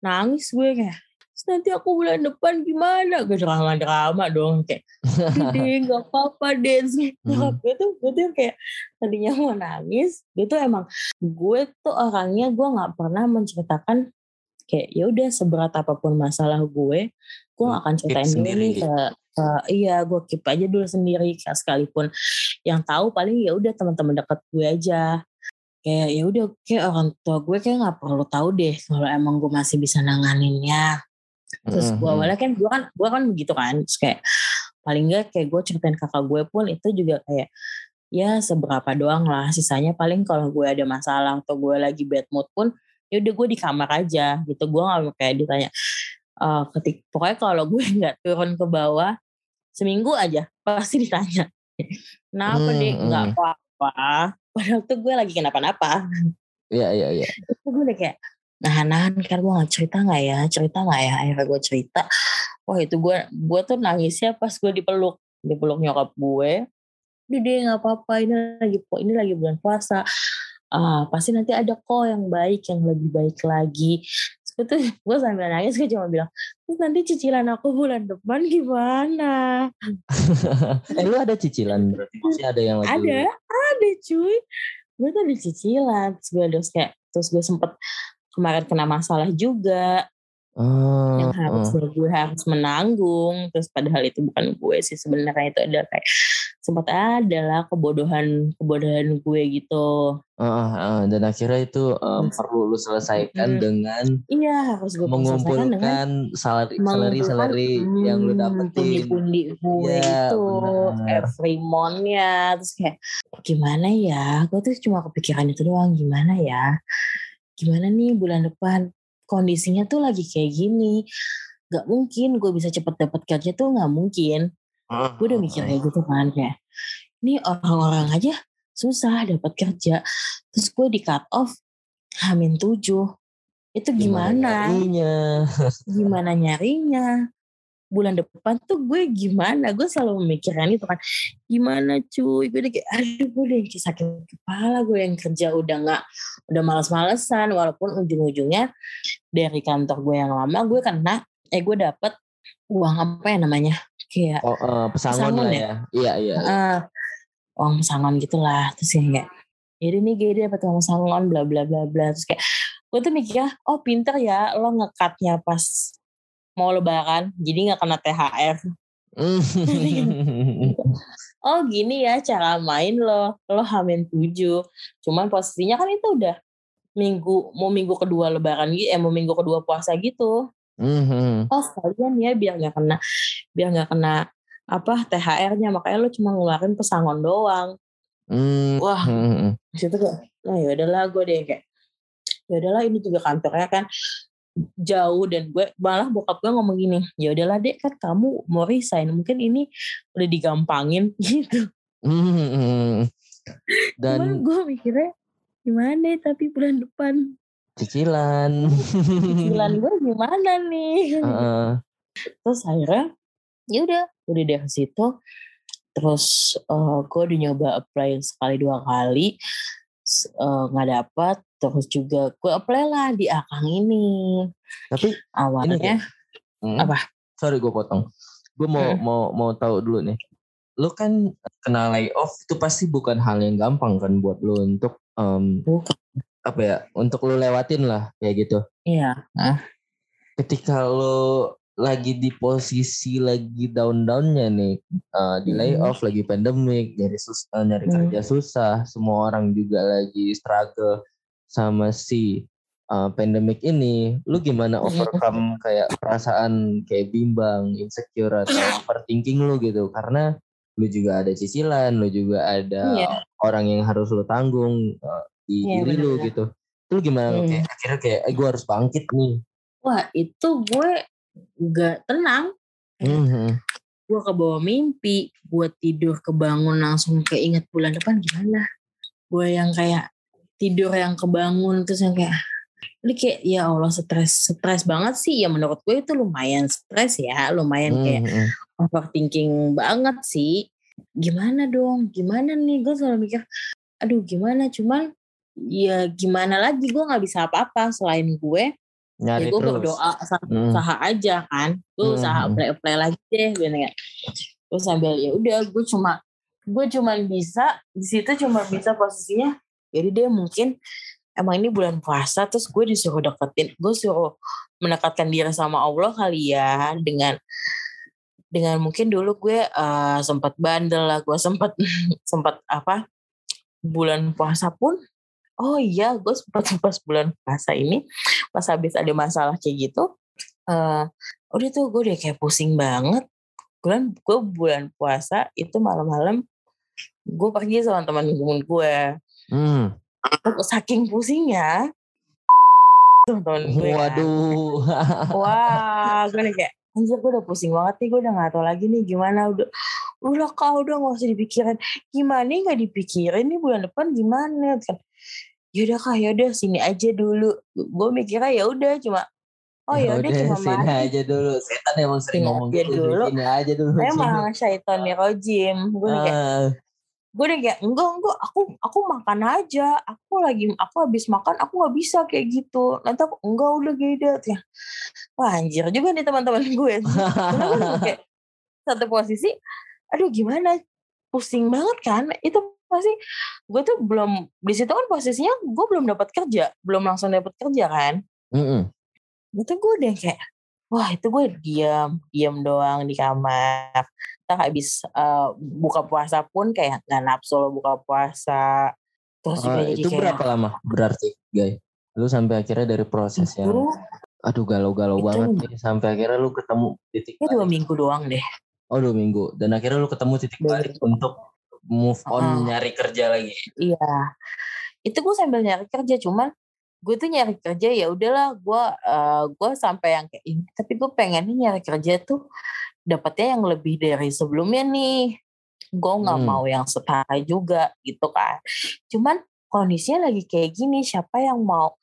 S2: nangis gue kayak nanti aku bulan depan gimana? Gue drama-drama dong kayak deh [laughs] gak apa-apa deh hmm. gue tuh gue tuh kayak tadinya mau nangis gue tuh emang gue tuh orangnya gue nggak pernah menceritakan kayak ya udah seberat apa pun masalah gue gue gak akan ceritain dulu nih ke, ke iya gue keep aja dulu sendiri sekalipun yang tahu paling ya udah teman-teman deket gue aja kayak ya udah kayak orang tua gue kayak nggak perlu tahu deh kalau emang gue masih bisa nanganinnya. Terus gue awalnya kan gue kan gue kan begitu kan terus kayak paling nggak kayak gue ceritain kakak gue pun itu juga kayak ya seberapa doang lah sisanya paling kalau gue ada masalah atau gue lagi bad mood pun ya udah gue di kamar aja gitu. Gue nggak kayak ditanya uh, ketik pokoknya kalau gue [laughs] nggak turun ke bawah seminggu aja pasti ditanya. Kenapa hmm, deh nggak hmm. apa-apa padahal tuh gue lagi kenapa-napa.
S1: Iya iya iya.
S2: Itu gue udah kayak nahan-nahan kan gue gak cerita gak ya? Cerita gak ya? Akhirnya gue cerita. Wah itu gue gue tuh nangisnya pas gue dipeluk dipeluk nyokap gue. Udah deh gak apa-apa ini lagi ini lagi bulan puasa. Ah pasti nanti ada kok yang baik yang lebih baik lagi itu gue sambil nangis gue cuma bilang terus nanti cicilan aku bulan depan gimana? [laughs]
S1: Eh lu ada cicilan berarti? Masih ada yang lagi
S2: ada ada cuy. Gue tuh ada cicilan terus gue terus kayak terus gue sempet kemarin kena masalah juga. Oh, yang harus oh. gue harus menanggung terus padahal itu bukan gue sih sebenarnya itu adalah kayak sempat adalah kebodohan kebodohan gue gitu.
S1: Uh, uh, dan akhirnya itu um, perlu lu selesaikan hmm. dengan
S2: iya harus gue
S1: mengumpulkan dengan salary salary salary hmm, yang lu dapetin.
S2: pundi-pundi gue ya, itu benar. every monthnya. Terus kayak gimana ya? Gue tuh cuma kepikiran itu doang gimana ya? Gimana nih bulan depan? Kondisinya tuh lagi kayak gini. Gak mungkin gue bisa cepet dapat kerja tuh gak mungkin gue udah mikir kayak gitu kan kayak ini orang-orang aja susah dapat kerja. Terus gue di cut off hamin tujuh. Itu gimana, gimana? nyarinya? [laughs] Gimana nyarinya? Bulan depan tuh gue gimana? Gue selalu memikirkan itu kan. Gimana cuy? Gue udah kayak aduh gue udah sakit kepala gue yang kerja udah nggak udah males-malesan. Walaupun ujung-ujungnya dari kantor gue yang lama gue kena eh gue dapet uang apa ya namanya kayak
S1: oh, uh, pesangon, pesangon lah ya. ya? Iya iya uh,
S2: uang pesangon gitulah terus kayak jadi nih gue dapat uang pesangon bla bla bla bla. Terus kayak gue tuh mikir oh pinter ya lo ngekatnya pas mau lebaran jadi nggak kena THR [laughs] [laughs] oh gini ya cara main lo lo hamin tujuh. Cuman posisinya kan itu udah minggu mau minggu kedua lebaran gitu eh mau minggu kedua puasa gitu mm-hmm. oh sekalian ya biar nggak kena biar nggak kena apa THR-nya makanya lo cuma ngeluarin pesangon doang mm-hmm. wah situ kayak nah ya udahlah gue deh kayak ya udahlah ini juga kantornya kan jauh dan gue malah bokap gue ngomong gini ya udahlah dek kan kamu mau resign mungkin ini udah digampangin [laughs] gitu hmm. dan gue mikirnya gimana tapi bulan depan
S1: cicilan.
S2: Cicilan gue gimana nih? Uh. terus akhirnya ya udah udah dari situ. Terus uh, gue udah nyoba apply sekali dua kali nggak uh, dapat terus juga gue apply lah di akang ini.
S1: Tapi
S2: awalnya ini
S1: hmm, apa? Sorry gue potong. Gue mau hmm. mau mau tahu dulu nih. Lu kan kena layoff itu pasti bukan hal yang gampang kan buat lu untuk um, apa ya untuk lu lewatin lah kayak gitu
S2: iya nah.
S1: ketika lu lagi di posisi lagi down-downnya nih uh, di layoff hmm. lagi pandemik nyari sus uh, nyari hmm. kerja susah semua orang juga lagi struggle sama si uh, pandemic ini, lu gimana overcome kayak perasaan kayak bimbang, insecure atau overthinking lu gitu? Karena lu juga ada cicilan, lu juga ada yeah. orang yang harus lu tanggung uh, di yeah, diri bener. lu gitu. Lu gimana hmm. kayak akhirnya kayak eh, gue harus bangkit nih.
S2: Wah itu gue gak tenang. Mm-hmm. Gue ke bawah mimpi, gue tidur kebangun langsung keinget bulan depan gimana. Gue yang kayak tidur yang kebangun terus yang kayak ini kayak ya Allah stres stres banget sih ya menurut gue itu lumayan stres ya lumayan hmm, kayak hmm. overthinking banget sih gimana dong gimana nih gue selalu mikir aduh gimana cuman ya gimana lagi gue nggak bisa apa-apa selain gue ya Nyari ya gue berdoa hmm. usaha aja kan gue hmm. usaha hmm. play play lagi deh gue kayak terus sambil ya udah gue cuma gue cuma bisa di situ cuma bisa posisinya jadi dia mungkin emang ini bulan puasa terus gue disuruh deketin gue suruh mendekatkan diri sama Allah kali ya dengan dengan mungkin dulu gue uh, sempat bandel lah gue sempat [laughs] sempat apa bulan puasa pun oh iya gue sempat [laughs] pas bulan puasa ini pas habis ada masalah kayak gitu uh, udah tuh gue udah kayak pusing banget bulan gue bulan puasa itu malam-malam gue pergi sama teman-teman gue Hmm. Saking pusingnya, teman
S1: gue. Kan. Waduh.
S2: Wah, gue nih [laughs] kayak anjir gue udah pusing banget nih gue udah gak tau lagi nih gimana udah udah kau udah gak usah dipikirin gimana gak dipikirin nih bulan depan gimana kan yaudah kak yaudah sini aja dulu. Gue mikirnya ya udah cuma oh ya udah cuma
S1: sini aja dulu. Setan emang sering ngomong gitu
S2: dulu. sini aja dulu emang syaitan nih rojim. Gue uh. kayak gue udah kayak enggak enggak aku aku makan aja. Aku lagi aku habis makan aku nggak bisa kayak gitu. Nanti aku enggak udah gitu. Ya wah anjir juga nih teman-teman [laughs] gue. Kayak [laughs] satu posisi aduh gimana? Pusing banget kan? Itu pasti gue tuh belum di situ kan posisinya gue belum dapat kerja belum langsung dapat kerja kan. Mm -hmm. itu gue udah kayak wah itu gue diam diam doang di kamar. Kita habis uh, buka puasa pun kayak nggak nafsu lo buka puasa.
S1: Terus juga uh, itu kayak, berapa lama berarti guys lu sampai akhirnya dari proses itu, yang aduh galau-galau banget nih sampai akhirnya lu ketemu titik
S2: itu dua minggu doang deh.
S1: Oh dua minggu. Dan akhirnya lu ketemu titik balik untuk move on uh, nyari kerja lagi.
S2: Iya. Itu gue sambil nyari kerja cuman gue tuh nyari kerja ya udahlah gue uh, gue sampai yang kayak ini. Tapi gue pengennya nyari kerja tuh dapetnya yang lebih dari sebelumnya nih. Gue nggak hmm. mau yang setara juga gitu kan. Cuman kondisinya lagi kayak gini siapa yang mau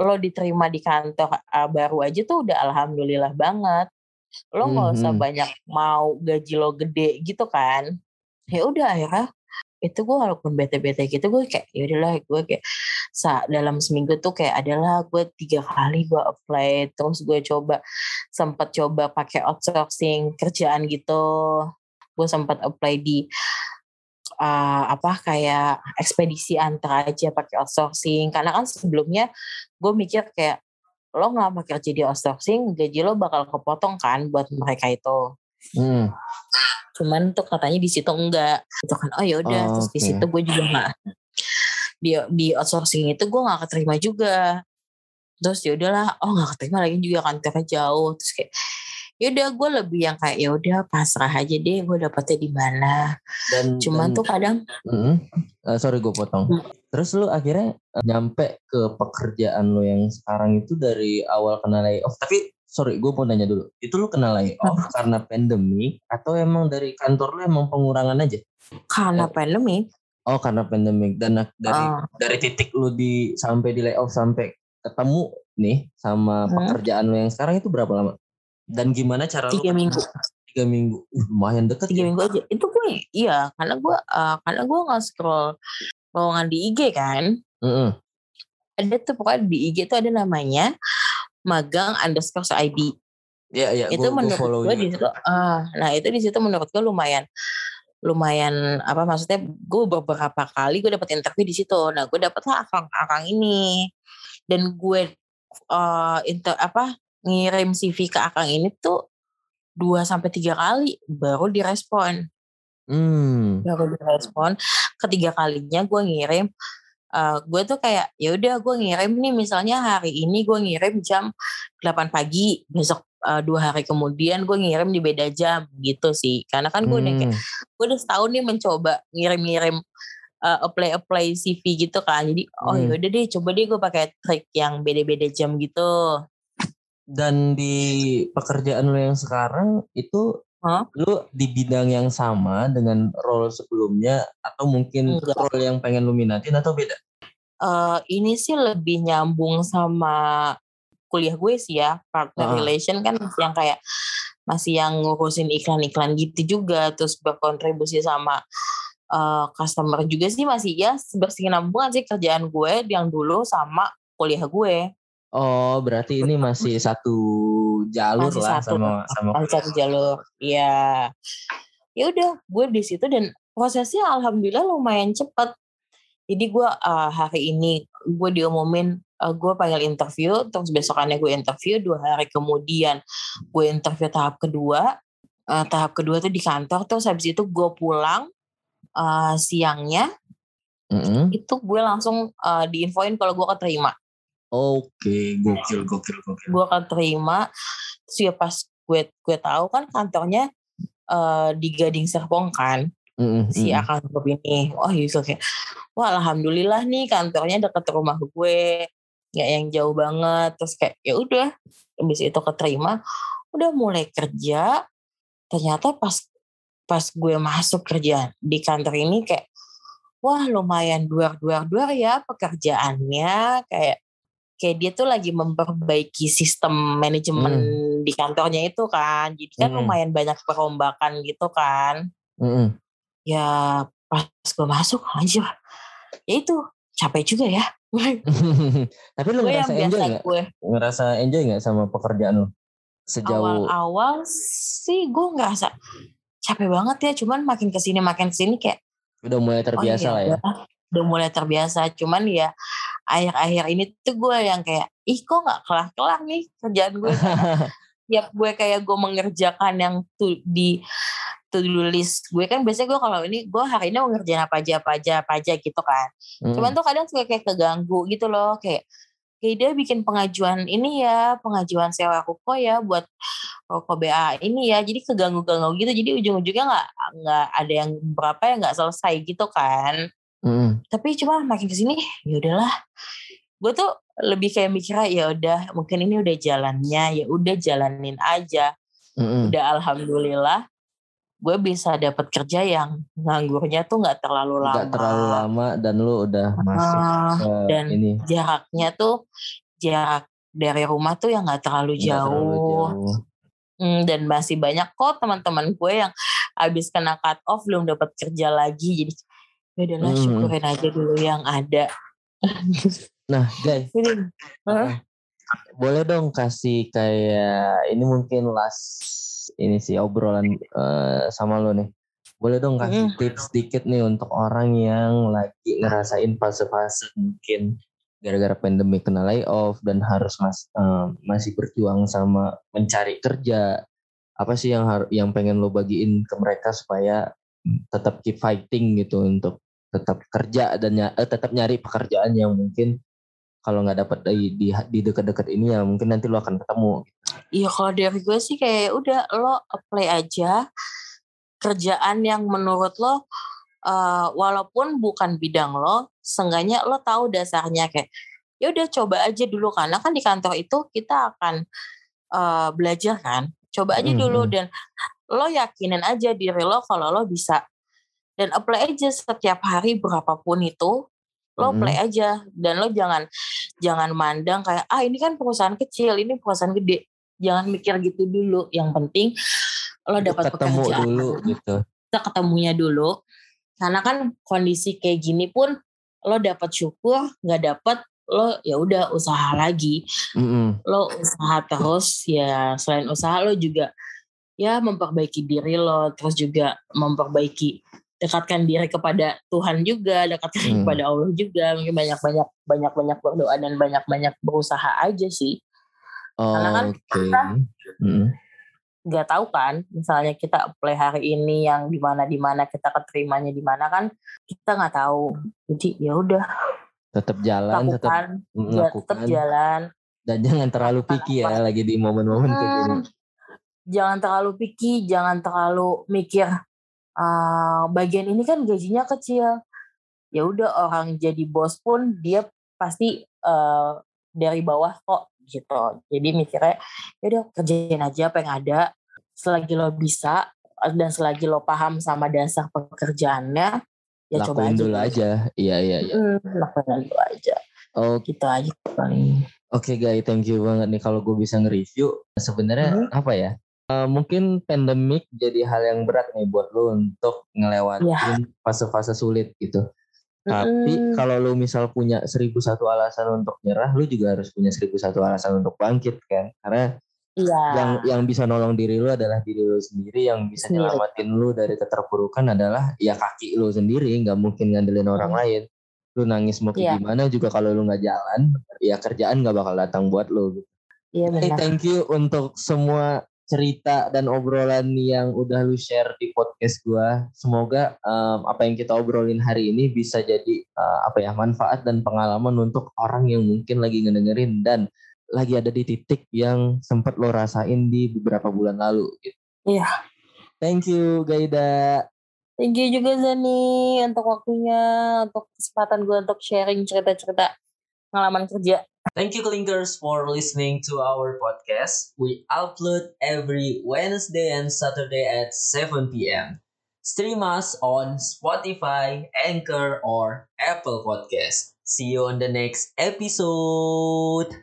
S2: lo diterima di kantor uh, baru aja tuh udah alhamdulillah banget. Lo nggak hmm. usah banyak mau gaji lo gede gitu kan ya udah akhirnya itu gue walaupun bete-bete gitu gue kayak ya udahlah gue kayak sa dalam seminggu tuh kayak adalah gue tiga kali gue apply terus gue coba sempat coba pakai outsourcing kerjaan gitu. Gue sempat apply di uh, apa kayak ekspedisi antar aja pakai outsourcing. Karena kan sebelumnya gue mikir kayak lo nggak kerja di outsourcing gaji lo bakal kepotong kan buat mereka itu. Hmm cuman tuh katanya di situ enggak. Itu kan oh ya udah oh, terus okay. di situ gue juga nggak [laughs] di di outsourcing itu gue nggak keterima juga. Terus ya udahlah oh nggak keterima lagi juga kantornya jauh. Terus kayak ya udah gue lebih yang kayak ya udah pasrah aja deh gue dapetnya di mana. Dan cuman dan, tuh kadang
S1: uh, sorry gue potong. Hmm. terus lu akhirnya uh, nyampe ke pekerjaan lo yang sekarang itu dari awal kena layoff tapi sorry gue mau nanya dulu itu lu kenal layoff hmm. karena pandemi atau emang dari kantor lu emang pengurangan aja
S2: karena eh. pandemi
S1: oh karena pandemi dan dari uh. dari titik lu di sampai di layoff sampai ketemu nih sama hmm. pekerjaan lu yang sekarang itu berapa lama dan gimana cara
S2: tiga lu minggu
S1: tiga minggu uh, lumayan dekat
S2: tiga ya? minggu aja itu gue iya karena gue uh, karena gue nggak scroll lowongan di IG kan mm -hmm. ada tuh pokoknya di IG tuh ada namanya magang underscore ID.
S1: Iya iya.
S2: Itu gua, menurut gue di situ, ah, nah itu di situ menurut gue lumayan lumayan apa maksudnya gue beberapa kali gue dapat interview di situ nah gue dapet lah akang akang ini dan gue uh, inter apa ngirim CV ke akang ini tuh dua sampai tiga kali baru direspon hmm. baru direspon ketiga kalinya gue ngirim uh, gue tuh kayak ya udah gue ngirim nih misalnya hari ini gue ngirim jam 8 pagi besok uh, dua hari kemudian gue ngirim di beda jam gitu sih karena kan gue hmm. udah kayak gue udah setahun nih mencoba ngirim-ngirim uh, apply apply CV gitu kan jadi oh hmm. yaudah deh coba deh gue pakai trik yang beda-beda jam gitu
S1: dan di pekerjaan lo yang sekarang itu Huh? Lu di bidang yang sama dengan role sebelumnya atau mungkin Enggak. role yang pengen lu minatin atau beda?
S2: Uh, ini sih lebih nyambung sama kuliah gue sih ya partner uh. relation kan yang kayak masih yang ngurusin iklan-iklan gitu juga terus berkontribusi sama uh, customer juga sih masih ya bersinambungan sih kerjaan gue yang dulu sama kuliah gue.
S1: Oh, berarti ini masih [laughs] satu jalur masih lah satu, sama sama
S2: masih satu jalur. Iya. Ya udah, gue di situ dan prosesnya alhamdulillah lumayan cepat. Jadi gue uh, hari ini gue diumumin uh, gue panggil interview, terus besokannya gue interview, dua hari kemudian gue interview tahap kedua. Uh, tahap kedua tuh di kantor, terus habis itu gue pulang uh, siangnya, mm -hmm. itu gue langsung uh, diinfoin kalau gue keterima.
S1: Oke, gokil, gokil, gokil.
S2: Gue akan terima. Terus ya pas gue gue tahu kan kantornya uh, di Gading Serpong kan. Mm-hmm. Si akan grup ini. Wah, gitu kayak wah alhamdulillah nih kantornya dekat rumah gue. Nggak yang jauh banget. Terus kayak ya udah habis itu keterima, udah mulai kerja. Ternyata pas pas gue masuk kerja di kantor ini kayak wah lumayan duar-duar-duar ya pekerjaannya kayak kayak dia tuh lagi memperbaiki sistem manajemen hmm. di kantornya itu kan jadi kan hmm. lumayan banyak perombakan gitu kan hmm. ya pas gue masuk anjir ya itu capek juga ya [laughs]
S1: tapi lu ngerasa enjoy gak? Gue. ngerasa enjoy gak sama pekerjaan lu sejauh
S2: awal-awal sih gue ngerasa capek banget ya cuman makin ke sini makin ke sini kayak
S1: udah mulai terbiasa oh, iya, lah ya
S2: udah mulai terbiasa cuman ya akhir-akhir ini tuh gue yang kayak ih kok nggak kelar-kelar nih kerjaan gue [laughs] tiap gue kayak gue mengerjakan yang tuh di to do list gue kan biasanya gue kalau ini gue hari ini mau ngerjain apa aja apa aja apa aja gitu kan. Hmm. cuman tuh kadang suka kayak keganggu gitu loh kayak kayak dia bikin pengajuan ini ya pengajuan sewa ruko ya buat ruko BA ini ya. Jadi keganggu-ganggu gitu jadi ujung-ujungnya nggak nggak ada yang berapa yang nggak selesai gitu kan hmm. tapi cuma makin ke sini ya udahlah gue tuh lebih kayak mikirnya ya udah mungkin ini udah jalannya ya udah jalanin aja mm udah alhamdulillah gue bisa dapat kerja yang nganggurnya tuh nggak terlalu lama.
S1: Gak terlalu lama dan lu udah masuk uh, ke
S2: dan ini. jaraknya tuh jarak dari rumah tuh yang nggak terlalu jauh. Terlalu jauh. Hmm, dan masih banyak kok teman-teman gue yang abis kena cut off belum dapat kerja lagi jadi ya udahlah hmm. syukurin aja dulu yang ada. [laughs]
S1: nah, guys. Huh? Boleh dong kasih kayak ini mungkin last ini sih obrolan uh, sama lo nih. Boleh dong kasih mm. tips sedikit nih untuk orang yang lagi ngerasain fase-fase mungkin gara-gara pandemi kena layoff dan harus mas, uh, masih berjuang sama mencari kerja. Apa sih yang yang pengen lo bagiin ke mereka supaya tetap keep fighting gitu untuk tetap kerja dan ny eh, tetap nyari pekerjaan yang mungkin kalau nggak dapat di di, di dekat-dekat ini ya mungkin nanti lo akan ketemu.
S2: Iya kalau dari gue sih kayak udah lo apply aja kerjaan yang menurut lo uh, walaupun bukan bidang lo, seenggaknya lo tahu dasarnya kayak ya udah coba aja dulu karena kan di kantor itu kita akan uh, belajar kan. Coba aja dulu mm -hmm. dan lo yakinin aja diri lo kalau lo bisa dan apply aja setiap hari berapapun itu lo play aja. Dan lo jangan jangan mandang kayak ah ini kan perusahaan kecil ini perusahaan gede. Jangan mikir gitu dulu. Yang penting lo dapat pekerjaan.
S1: dulu gitu.
S2: Kita ketemunya dulu. Karena kan kondisi kayak gini pun lo dapat syukur nggak dapat lo ya udah usaha lagi. Mm-hmm. lo usaha terus ya selain usaha lo juga ya memperbaiki diri lo terus juga memperbaiki dekatkan diri kepada Tuhan juga, dekatkan hmm. kepada Allah juga, mungkin banyak-banyak banyak-banyak berdoa dan banyak-banyak berusaha aja sih. Oh, Karena kan okay. kita hmm. nggak hmm. tahu kan, misalnya kita apply hari ini yang di mana di mana kita keterimanya di mana kan kita nggak tahu. Jadi ya udah.
S1: Tetap jalan, lakukan, tetap
S2: ya, tetap jalan.
S1: Dan jangan terlalu picky ya lagi di momen-momen hmm, kayak gini. Hmm.
S2: Jangan terlalu picky, jangan terlalu mikir uh, bagian ini kan gajinya kecil. Ya udah orang jadi bos pun dia pasti uh, dari bawah kok gitu. Jadi mikirnya ya udah kerjain aja apa yang ada. Selagi lo bisa dan selagi lo paham sama dasar pekerjaannya
S1: ya lakuin coba aja dulu aja. Iya iya iya.
S2: Hmm, lakuin dulu aja. Oh gitu aja paling.
S1: Oke okay, guys, thank you banget nih kalau gue bisa nge-review. Sebenarnya hmm. apa ya? Uh, mungkin pandemik jadi hal yang berat nih buat lo untuk ngelewatin yeah. fase-fase sulit gitu. Tapi mm. kalau lo misal punya seribu satu alasan untuk nyerah, lo juga harus punya seribu satu alasan untuk bangkit kan? Karena yeah. yang yang bisa nolong diri lo adalah diri lo sendiri, yang bisa sendiri. nyelamatin lo dari keterpurukan adalah ya kaki lo sendiri, nggak mungkin ngandelin orang lain. Lo nangis mau yeah. gimana juga kalau lo nggak jalan, ya kerjaan nggak bakal datang buat lo. Gitu.
S2: Iya benar. Hey,
S1: thank you untuk semua cerita dan obrolan yang udah lu share di podcast gua. Semoga um, apa yang kita obrolin hari ini bisa jadi uh, apa ya manfaat dan pengalaman untuk orang yang mungkin lagi ngedengerin dan lagi ada di titik yang sempat lo rasain di beberapa bulan lalu.
S2: Gitu. Iya.
S1: Thank you Gaida.
S2: Thank you juga Zani untuk waktunya, untuk kesempatan gue untuk sharing cerita-cerita pengalaman kerja.
S1: Thank you, Clinkers, for listening to our podcast. We upload every Wednesday and Saturday at 7 p.m. Stream us on Spotify, Anchor, or Apple Podcast. See you on the next episode.